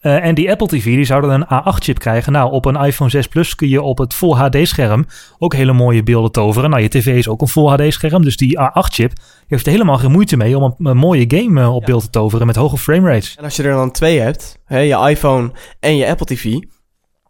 Eh, en die Apple TV die zou dan een A8-chip krijgen. Nou, op een iPhone 6 Plus kun je op het Full HD-scherm ook hele mooie beelden toveren. Nou, je tv is ook een Full HD-scherm, dus die A8-chip heeft er helemaal geen moeite mee om een, een mooie game eh, op beeld te toveren met hoge framerates. En als je er dan twee hebt, hè, je iPhone en je Apple TV,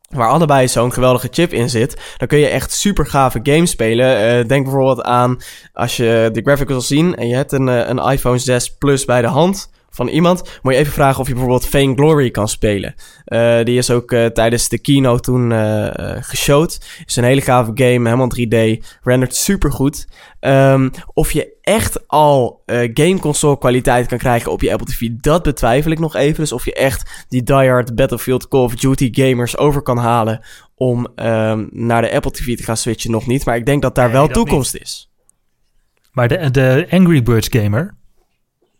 waar allebei zo'n geweldige chip in zit, dan kun je echt super gave games spelen. Eh, denk bijvoorbeeld aan als je de graphics wil zien en je hebt een, eh, een iPhone 6 Plus bij de hand van iemand, moet je even vragen of je bijvoorbeeld Fame Glory kan spelen. Eh, die is ook eh, tijdens de keynote toen eh eh, geshowd. Is een hele gave game, helemaal 3D, rendert super goed. Ehm, of je echt al eh gameconsole kwaliteit kan krijgen op je Apple TV, dat betwijfel ik nog even. Dus of je echt die diehard Battlefield Call of Duty gamers over kan halen om ehm, naar de Apple TV te gaan switchen, nog niet. Maar ik denk dat daar Nee, wel dat toekomst is. Maar de, de Angry Birds gamer,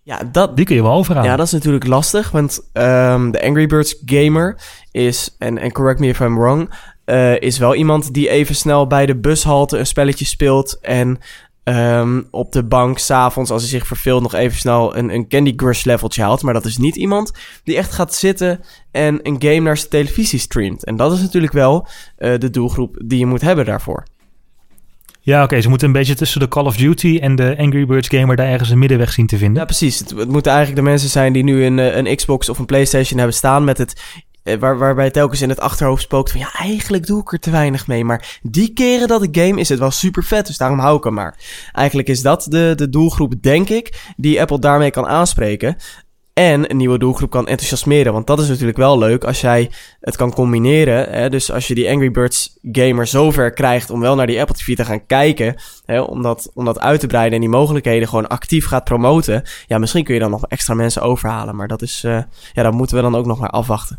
Ja, dat, die kun je wel overhalen. Ja, dat is natuurlijk lastig, want ehm, de Angry Birds gamer is, en, en correct me if I'm wrong, eh, is wel iemand die even snel bij de bushalte een spelletje speelt en ehm, op de bank s'avonds, als hij zich verveelt, nog even snel een, een Candy Crush leveltje haalt. Maar dat is niet iemand die echt gaat zitten en een game naar zijn televisie streamt. En dat is natuurlijk wel eh, de doelgroep die je moet hebben daarvoor. Ja, oké, ze moeten een beetje tussen de Call of Duty en de Angry Birds gamer daar ergens een middenweg zien te vinden. Ja, precies. Het, moeten eigenlijk de mensen zijn die nu een, eh, een Xbox of een PlayStation hebben staan met het. eh, Waar, waarbij telkens in het achterhoofd spookt van ja, eigenlijk doe ik er te weinig mee. Maar die keren dat ik game is het wel super vet, dus daarom hou ik hem maar. Eigenlijk is dat de, de doelgroep, denk ik, die Apple daarmee kan aanspreken. En een nieuwe doelgroep kan enthousiasmeren. Want dat is natuurlijk wel leuk als jij het kan combineren. Hè? Dus als je die Angry Birds gamer zover krijgt om wel naar die Apple TV te gaan kijken. Hè? Om, dat, uit te breiden en die mogelijkheden gewoon actief gaat promoten. Ja, misschien kun je dan nog extra mensen overhalen. Maar dat is, eh, ja, dat moeten we dan ook nog maar afwachten.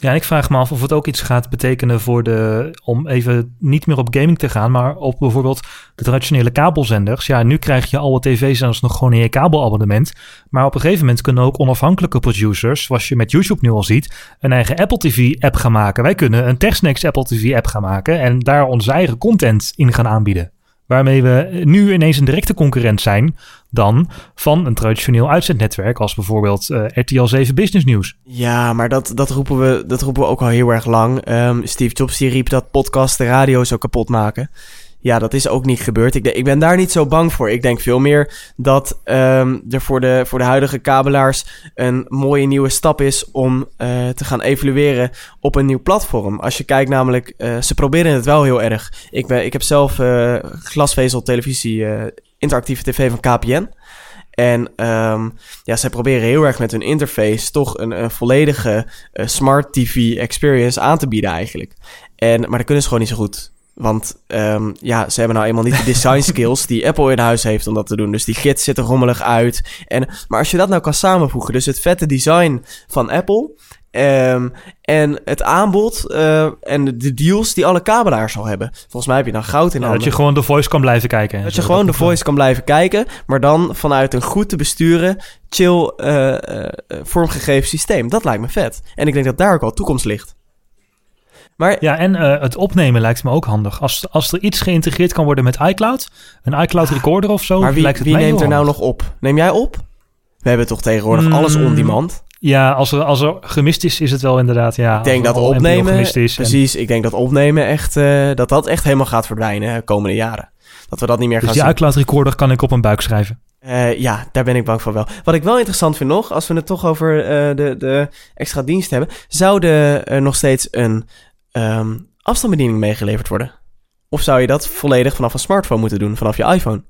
Ja, ik vraag me af of het ook iets gaat betekenen voor de. om even niet meer op gaming te gaan, maar op bijvoorbeeld de traditionele kabelzenders. Ja, nu krijg je alle tv-zenders nog gewoon in je kabelabonnement. Maar op een gegeven moment kunnen ook onafhankelijke producers, zoals je met YouTube nu al ziet, een eigen Apple TV-app gaan maken. Wij kunnen een TechSnacks Apple TV-app gaan maken en daar onze eigen content in gaan aanbieden. Waarmee we nu ineens een directe concurrent zijn dan van een traditioneel uitzendnetwerk als bijvoorbeeld eh, RTL 7 Business News. Ja, maar dat, dat, roepen we, dat roepen we ook al heel erg lang. Ehm, Steve Jobs die riep dat podcast de radio zou kapot maken. Ja, dat is ook niet gebeurd. Ik, ik ben daar niet zo bang voor. Ik denk veel meer dat ehm, er voor de, voor de huidige kabelaars een mooie nieuwe stap is om eh, te gaan evalueren op een nieuw platform. Als je kijkt namelijk, eh, ze proberen het wel heel erg. Ik, ben, ik heb zelf eh, glasvezel televisie, interactieve tv van KPN. En ehm, ja, zij proberen heel erg met hun interface toch een, een volledige smart TV experience aan te bieden eigenlijk. En, maar dat kunnen ze gewoon niet zo goed. Want ehm, ja, ze hebben nou eenmaal niet de design skills die Apple in huis heeft om dat te doen. Dus die gids ziet er rommelig uit. En, maar als je dat nou kan samenvoegen, dus het vette design van Apple ehm, en het aanbod eh, en de- de deals die alle kabelaars al hebben. Volgens mij heb je dan goud in Ja, handen. dat je gewoon de voice kan blijven kijken. en Dat je gewoon de voice kan blijven kijken, maar dan vanuit een goed te besturen, chill eh, eh, vormgegeven systeem. Dat lijkt me vet. En ik denk dat daar ook wel toekomst ligt. Maar Ja, en eh, het opnemen lijkt me ook handig. Als, als er iets geïntegreerd kan worden met iCloud, een iCloud recorder of zo, maar wie, lijkt het wie mij neemt er nou nog op? Neem jij op? We hebben toch tegenwoordig Mm, alles on demand. Ja, als er, als er gemist is, is het wel inderdaad. Ja, Ik denk dat opnemen, en- precies, ik denk dat opnemen echt, eh, dat dat echt helemaal gaat verdwijnen de komende jaren. Dat we dat niet meer dus gaan die zien. iCloud recorder kan ik op een buik schrijven. Eh, ja, daar ben ik bang voor wel. Wat ik wel interessant vind nog, als we het toch over eh, de, de extra dienst hebben, zou er nog steeds een ehm, afstandsbediening meegeleverd worden? Of zou je dat volledig vanaf een smartphone moeten doen, vanaf je iPhone?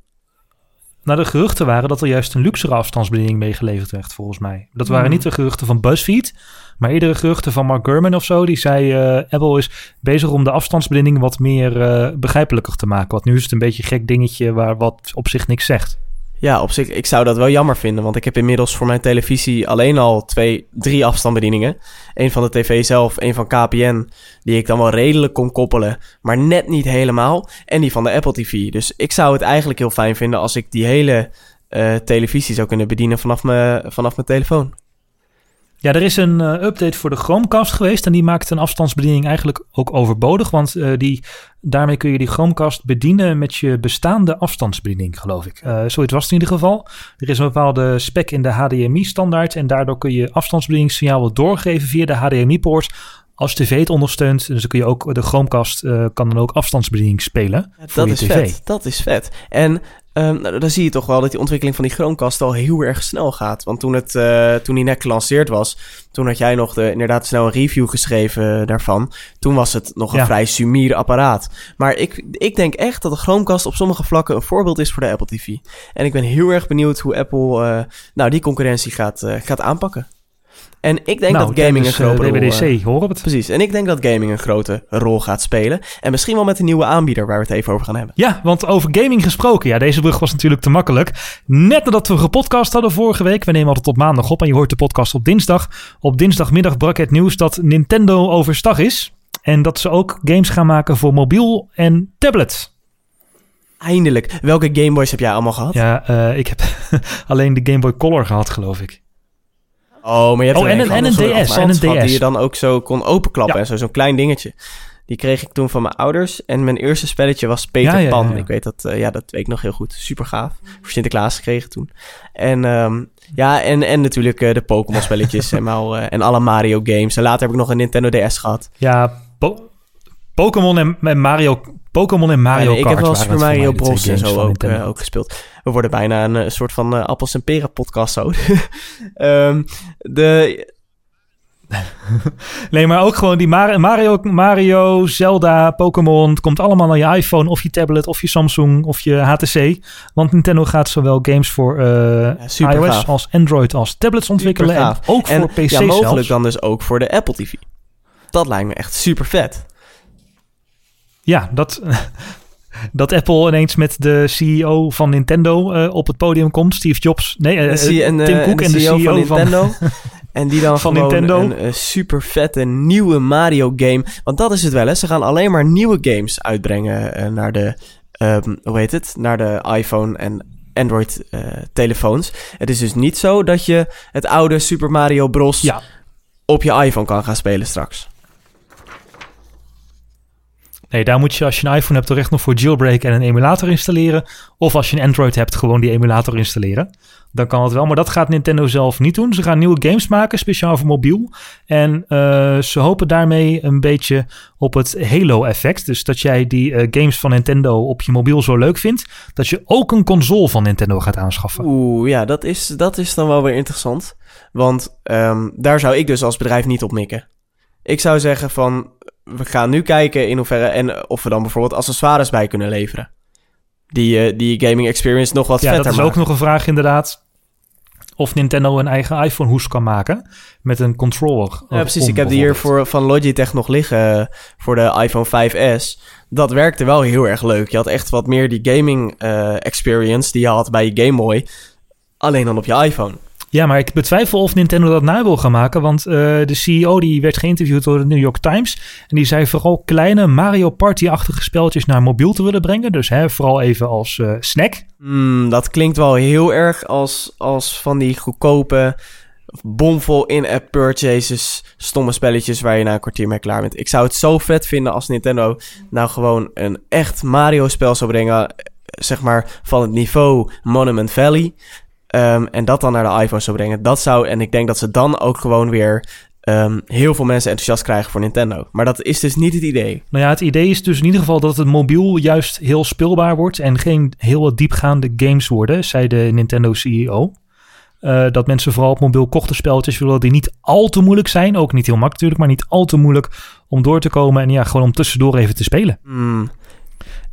Nou, de geruchten waren dat er juist een luxere afstandsbediening meegeleverd werd, volgens mij. Dat waren Hmm. niet de geruchten van BuzzFeed, maar eerder geruchten van Mark Gurman of zo. Die zei, eh, Apple is bezig om de afstandsbediening wat meer eh, begrijpelijker te maken. Want nu is het een beetje een gek dingetje waar wat op zich niks zegt. Ja, op zich, ik zou dat wel jammer vinden, want ik heb inmiddels voor mijn televisie alleen al twee, drie afstandsbedieningen. Eén van de tv zelf, één van KPN, die ik dan wel redelijk kon koppelen, maar net niet helemaal. En die van de Apple TV. Dus ik zou het eigenlijk heel fijn vinden als ik die hele eh, televisie zou kunnen bedienen vanaf mijn, vanaf mijn telefoon. Ja, er is een eh, update voor de Chromecast geweest en die maakt een afstandsbediening eigenlijk ook overbodig, want eh, die, daarmee kun je die Chromecast bedienen met je bestaande afstandsbediening, geloof ik. Eh zoiets was het in ieder geval. Er is een bepaalde spec in de HDMI-standaard en daardoor kun je afstandsbedieningssignaal wel doorgeven via de HDMI-poort als tv het ondersteunt. Dus dan kun je ook, de Chromecast kan dan ook afstandsbediening spelen Ja, dat is tv. vet. Dat is vet. En ehm, nou, dan zie je toch wel dat die ontwikkeling van die Chromecast al heel erg snel gaat. Want toen, het, eh, toen die net gelanceerd was, toen had jij nog de, inderdaad snel een review geschreven daarvan. Toen was het nog een Ja. vrij sumier apparaat. Maar ik, ik denk echt dat de Chromecast op sommige vlakken een voorbeeld is voor de Apple TV. En ik ben heel erg benieuwd hoe Apple eh, nou, die concurrentie gaat, eh, gaat aanpakken. En ik denk nou, dat gaming een tijdens, eh, grote rol... Eh, het. Precies. En ik denk dat gaming een grote rol gaat spelen. En misschien wel met een nieuwe aanbieder waar we het even over gaan hebben. Ja, want over gaming gesproken. Ja, deze brug was natuurlijk te makkelijk. Net nadat we gepodcast hadden vorige week. We nemen altijd op maandag op en je hoort de podcast op dinsdag. Op dinsdagmiddag brak het nieuws dat Nintendo overstag is. En dat ze ook games gaan maken voor mobiel en tablet. Eindelijk. Welke Game Boys heb jij allemaal gehad? Ja, eh, ik heb alleen de Game Boy Color gehad, geloof ik. Oh, maar je hebt Oh, en een en DS, en een DS. Die je dan ook zo kon openklappen Ja. en zo. Zo'n klein dingetje. Die kreeg ik toen van mijn ouders. En mijn eerste spelletje was Peter Ja, Pan. Ik weet dat, eh, ja, dat weet ik nog heel goed. Super gaaf. Voor Sinterklaas gekregen toen. En ehm, ja, en, en natuurlijk eh, de Pokémon spelletjes en, al, eh, en alle Mario games. En later heb ik nog een Nintendo DS gehad. Ja, Po- Pokémon en, en Mario... Pokémon en Mario Ja, nee, ik heb wel Super Mario Bros en zo ook, eh, ook gespeeld. We worden bijna een, eh, soort van eh, appels en peren podcast zo. Ehm, de, Nee, maar ook gewoon die Mar- Mario, Mario, Zelda, Pokémon. Het komt allemaal naar je iPhone of je tablet of je Samsung of je HTC. Want Nintendo gaat zowel games voor super iOS gaaf. als Android als tablets ontwikkelen. En ook en voor PC ja, mogelijk zelfs. dan dus ook voor de Apple TV. Dat lijkt me echt super vet. Ja, dat, dat Apple ineens met de CEO van Nintendo eh, op het podium komt. Steve Jobs. Nee, eh, En, zie- en, Tim eh, Cook en de CEO van Nintendo. en die dan van gewoon Nintendo. een, eh, super vette nieuwe Mario game. Want dat is het wel, hè. Ze gaan alleen maar nieuwe games uitbrengen eh, naar de, ehm, hoe heet het? Naar de iPhone en Android eh, telefoons. Het is dus niet zo dat je het oude Super Mario Bros. Ja, op je iPhone kan gaan spelen straks. Nee, daar moet je als je een iPhone hebt toch echt nog voor jailbreak en een emulator installeren. Of als je een Android hebt, gewoon die emulator installeren. Dan kan het wel, maar dat gaat Nintendo zelf niet doen. Ze gaan nieuwe games maken, speciaal voor mobiel. En eh, ze hopen daarmee een beetje op het Halo-effect. Dus dat jij die eh, games van Nintendo op je mobiel zo leuk vindt, dat je ook een console van Nintendo gaat aanschaffen. Oeh, ja, dat is, dat is dan wel weer interessant. Want ehm, daar zou ik dus als bedrijf niet op mikken. Ik zou zeggen van, we gaan nu kijken in hoeverre... en of we dan bijvoorbeeld accessoires bij kunnen leveren. Die, eh, die gaming experience nog wat Ja, vetter dat is maken. ook nog een vraag inderdaad. Of Nintendo een eigen iPhone-hoes kan maken met een controller. Ja, precies. om Ik heb die hier voor, van Logitech nog liggen eh, voor de iPhone 5S. Dat werkte wel heel erg leuk. Je had echt wat meer die gaming eh, experience die je had bij je Game Boy. Alleen dan op je iPhone. Ja, maar ik betwijfel of Nintendo dat na wil gaan maken. Want eh, de CEO die werd geïnterviewd door de New York Times. En die zei vooral kleine Mario Party-achtige spelletjes naar mobiel te willen brengen. Dus hè, vooral even als eh, snack. Hmm, dat klinkt wel heel erg als, als van die goedkope, bomvol in-app purchases, stomme spelletjes waar je na een kwartier mee klaar bent. Ik zou het zo vet vinden als Nintendo nou gewoon een echt Mario-spel zou brengen, eh, zeg maar van het niveau Monument Valley. Ehm, en dat dan naar de iPhone zou brengen. Dat zou, en ik denk dat ze dan ook gewoon weer ehm, heel veel mensen enthousiast krijgen voor Nintendo. Maar dat is dus niet het idee. Nou ja, het idee is dus in ieder geval dat het mobiel juist heel speelbaar wordt. En geen heel diepgaande games worden, zei de Nintendo CEO. Eh, dat mensen vooral op mobiel korte spelletjes willen die niet al te moeilijk zijn. Ook niet heel makkelijk natuurlijk, maar niet al te moeilijk om door te komen. En ja, gewoon om tussendoor even te spelen. Hmm,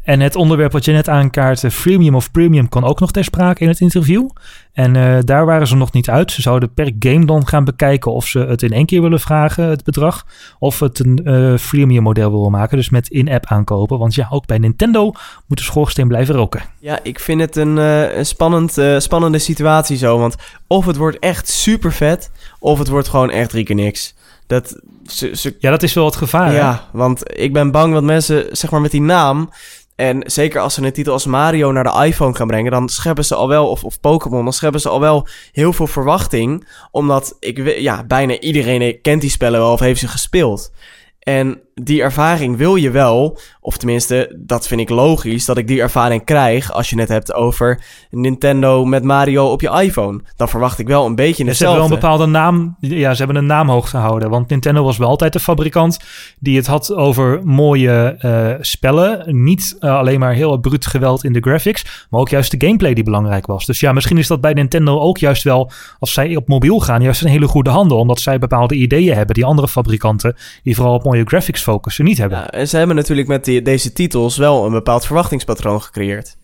En het onderwerp wat je net aankaart, eh, freemium of premium, kan ook nog ter sprake in het interview. En eh, daar waren ze nog niet uit. Ze zouden per game dan gaan bekijken of ze het in één keer willen vragen, het bedrag. Of het een eh, freemium model willen maken, dus met in-app aankopen. Want ja, ook bij Nintendo moet de schoorsteen blijven roken. Ja, ik vind het een, spannend, spannende situatie zo. Want of het wordt echt super vet, of het wordt gewoon echt drie keer niks. Dat, ze, ze Ja, dat is wel het gevaar. hè? Ja, want ik ben bang dat mensen, zeg maar met die naam... En zeker als ze een titel als Mario naar de iPhone gaan brengen... dan scheppen ze al wel, of, of Pokémon... dan scheppen ze al wel heel veel verwachting. Omdat ik, ja, bijna iedereen kent die spellen wel of heeft ze gespeeld. En die ervaring wil je wel, of tenminste, dat vind ik logisch... dat ik die ervaring krijg als je het hebt over Nintendo met Mario op je iPhone. Dan verwacht ik wel een beetje Dus ze hebben hetzelfde. wel een bepaalde naam. Ja, ze hebben een naam hoog gehouden. Want Nintendo was wel altijd de fabrikant die het had over mooie eh, spellen. Niet eh, alleen maar heel bruut geweld in de graphics, maar ook juist de gameplay die belangrijk was. Dus ja, misschien is dat bij Nintendo ook juist wel, als zij op mobiel gaan, juist een hele goede handel. Omdat zij bepaalde ideeën hebben die andere fabrikanten, die vooral op mooie graphics niet hebben. Ja, en ze hebben natuurlijk met die, deze titels wel een bepaald verwachtingspatroon gecreëerd.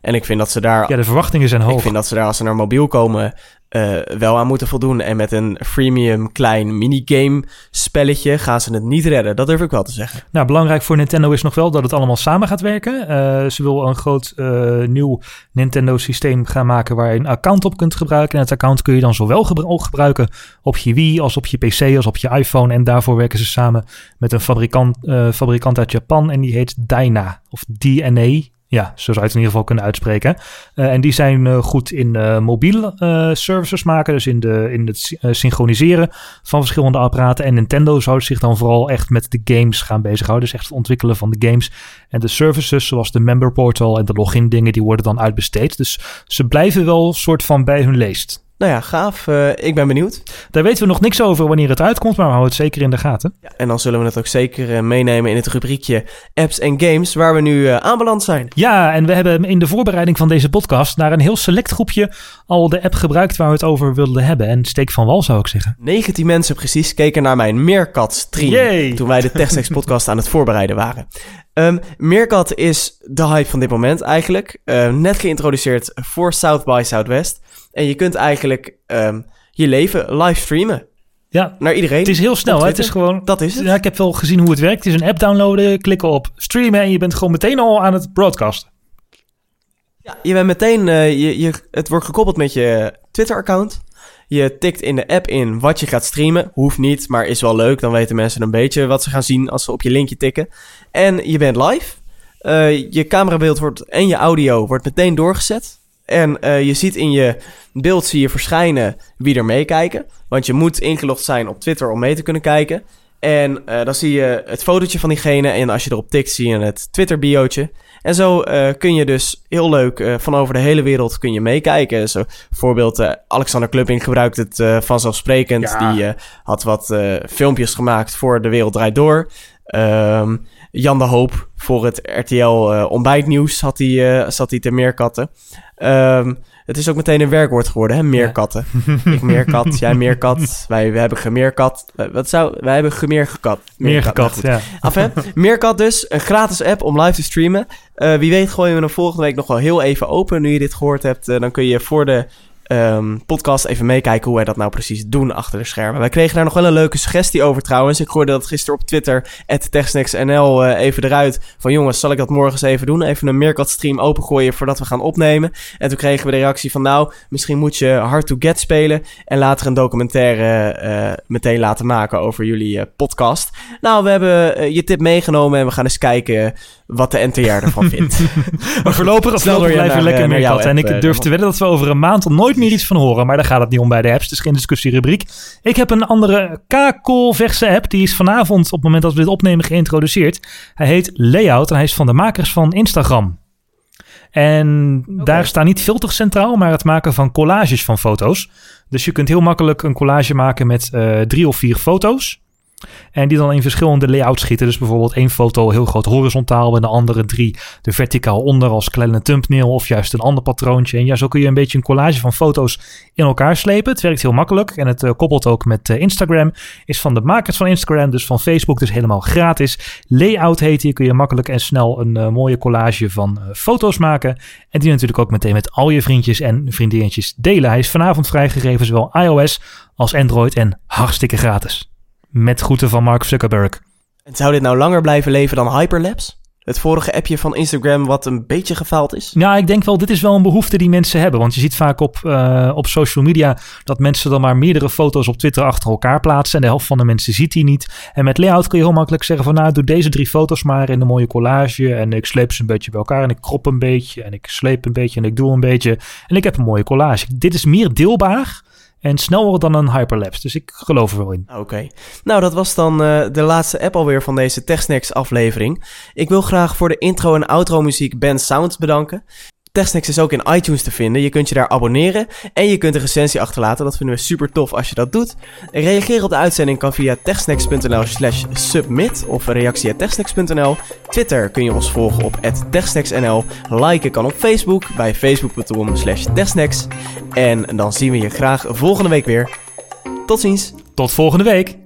En ik vind dat ze daar, Ja, de verwachtingen zijn hoog. ik vind dat ze daar als ze naar mobiel komen eh, wel aan moeten voldoen. En met een freemium klein minigame spelletje gaan ze het niet redden. Dat durf ik wel te zeggen. Nou, belangrijk voor Nintendo is nog wel dat het allemaal samen gaat werken. Eh, ze wil een groot eh, nieuw Nintendo-systeem gaan maken waar je een account op kunt gebruiken. En het account kun je dan zowel gebru- gebruiken op je Wii als op je PC als op je iPhone. En daarvoor werken ze samen met een fabrikant, fabrikant uit Japan en die heet Dyna of DNA. Ja, zo zou je het in ieder geval kunnen uitspreken. Eh, en die zijn eh, goed in eh mobiele eh, services maken, dus in, de, in het sy- synchroniseren van verschillende apparaten. En Nintendo zou zich dan vooral echt met de games gaan bezighouden. Dus echt het ontwikkelen van de games en de services, zoals de member portal en de login dingen, die worden dan uitbesteed. Dus ze blijven wel soort van bij hun leest. Nou ja, gaaf. Eh, ik ben benieuwd. Daar weten we nog niks over wanneer het uitkomt, maar we houden het zeker in de gaten. Ja, en dan zullen we het ook zeker eh, meenemen in het rubriekje apps en games waar we nu eh, aanbeland zijn. Ja, en we hebben in de voorbereiding van deze podcast naar een heel select groepje al de app gebruikt waar we het over wilden hebben. En steek van wal zou ik zeggen. 19 mensen precies keken naar mijn Meerkat stream Yay! toen wij de TechSex podcast aan het voorbereiden waren. Ehm Meerkat is de hype van dit moment eigenlijk. Eh, net geïntroduceerd voor South by Southwest. En je kunt eigenlijk ehm, je leven live streamen Ja, naar iedereen. het is heel snel. Hè? Het is gewoon. Dat is het. Ja, ik heb wel gezien hoe het werkt. Het is een app downloaden, klikken op streamen en je bent gewoon meteen al aan het broadcasten. Ja, je bent meteen, eh, je, je, het wordt gekoppeld met je Twitter-account. Je tikt in de app in wat je gaat streamen. Hoeft niet, maar is wel leuk. Dan weten mensen een beetje wat ze gaan zien als ze op je linkje tikken. En je bent live. Eh, je camerabeeld wordt, en je audio wordt meteen doorgezet. En eh, je ziet in je beeld zie je verschijnen wie er meekijken. Want je moet ingelogd zijn op Twitter om mee te kunnen kijken. En eh, dan zie je het fotootje van diegene. En als je erop tikt, zie je het Twitter-biootje. En zo eh, kun je dus heel leuk eh, van over de hele wereld kun je meekijken. Zo, bijvoorbeeld Alexander Klupping gebruikt het vanzelfsprekend. Ja. Die had wat filmpjes gemaakt voor De Wereld Draait Door. Ehm, Jan de Hoop voor het RTL eh, ontbijtnieuws had hij, eh, zat hij te meerkatten. Ehm, het is ook meteen een werkwoord geworden, hè? Meerkatten. Ik meerkat, jij meerkat, wij we hebben gemeerkat. Eh, Wat zou, wij hebben gemeergekat. Meer Meerkat, nou gekat, goed. ja. Af hè? Meerkat dus, een gratis app om live te streamen. Eh, wie weet gooien we hem volgende week nog wel heel even open. Nu je dit gehoord hebt, eh, dan kun je voor de ehm, podcast even meekijken hoe wij dat nou precies doen achter de schermen. Wij kregen daar nog wel een leuke suggestie over trouwens. Ik gooide dat gisteren op Twitter, TechSnacksNL, eh even eruit. Van jongens, zal ik dat morgen eens even doen? Even een Meerkat stream opengooien voordat we gaan opnemen. En toen kregen we de reactie van nou, misschien moet je Hard to Get spelen. En later een documentaire eh, meteen laten maken over jullie eh, podcast. Nou, we hebben je tip meegenomen en we gaan eens kijken wat de NTR ervan vindt. Maar voorlopig, voorlopig blijven lekker naar meer jouw katten. En ik durf te wedden dat we over een maand al nooit meer iets van horen. Maar daar gaat het niet om bij de apps. Is geen discussierubriek. Ik heb een andere K-Call-verse app. Die is vanavond, op het moment dat we dit opnemen, geïntroduceerd. Hij heet Layout en hij is van de makers van Instagram. En daar staan niet filters centraal, maar het maken van collages van foto's. Dus je kunt heel makkelijk een collage maken met eh, drie of vier foto's. En die dan in verschillende layouts schieten. Dus bijvoorbeeld één foto heel groot horizontaal en de andere drie er verticaal onder als kleine thumbnail of juist een ander patroontje. En ja, zo kun je een beetje een collage van foto's in elkaar slepen. Het werkt heel makkelijk en het eh, koppelt ook met eh, Instagram. Is van de makers van Instagram, dus van Facebook, dus helemaal gratis. Layout heet die, kun je makkelijk en snel een eh, mooie collage van foto's maken. En die natuurlijk ook meteen met al je vriendjes en vriendinnetjes delen. Hij is vanavond vrijgegeven, zowel iOS als Android en hartstikke gratis. Met groeten van Mark Zuckerberg. En zou dit nou langer blijven leven dan Hyperlapse? Het vorige appje van Instagram wat een beetje gefaald is. Ja, ik denk wel, dit is wel een behoefte die mensen hebben. Want je ziet vaak op, eh, op social media dat mensen dan maar meerdere foto's op Twitter achter elkaar plaatsen. En de helft van de mensen ziet die niet. En met layout kun je heel makkelijk zeggen van nou, doe deze drie foto's maar in een mooie collage. En ik sleep ze een beetje bij elkaar en ik krop een beetje. En ik sleep een beetje en ik doe een beetje. En ik heb een mooie collage. Dit is meer deelbaar en sneller dan een hyperlapse. Dus ik geloof er wel in. Oké. Nou, dat was dan eh, de laatste app alweer van deze TechSnacks aflevering. Ik wil graag voor de intro en outro muziek Ben Sounds bedanken. TechSnacks is ook in iTunes te vinden. Je kunt je daar abonneren en je kunt een recensie achterlaten. Dat vinden we super tof als je dat doet. Reageren op de uitzending kan via techsnacks.nl slash submit of reactie.techsnacks.nl. Twitter kun je ons volgen op techsnacksnl. Liken kan op Facebook bij facebook.com slash techsnacks. En dan zien we je graag volgende week weer. Tot ziens! Tot volgende week.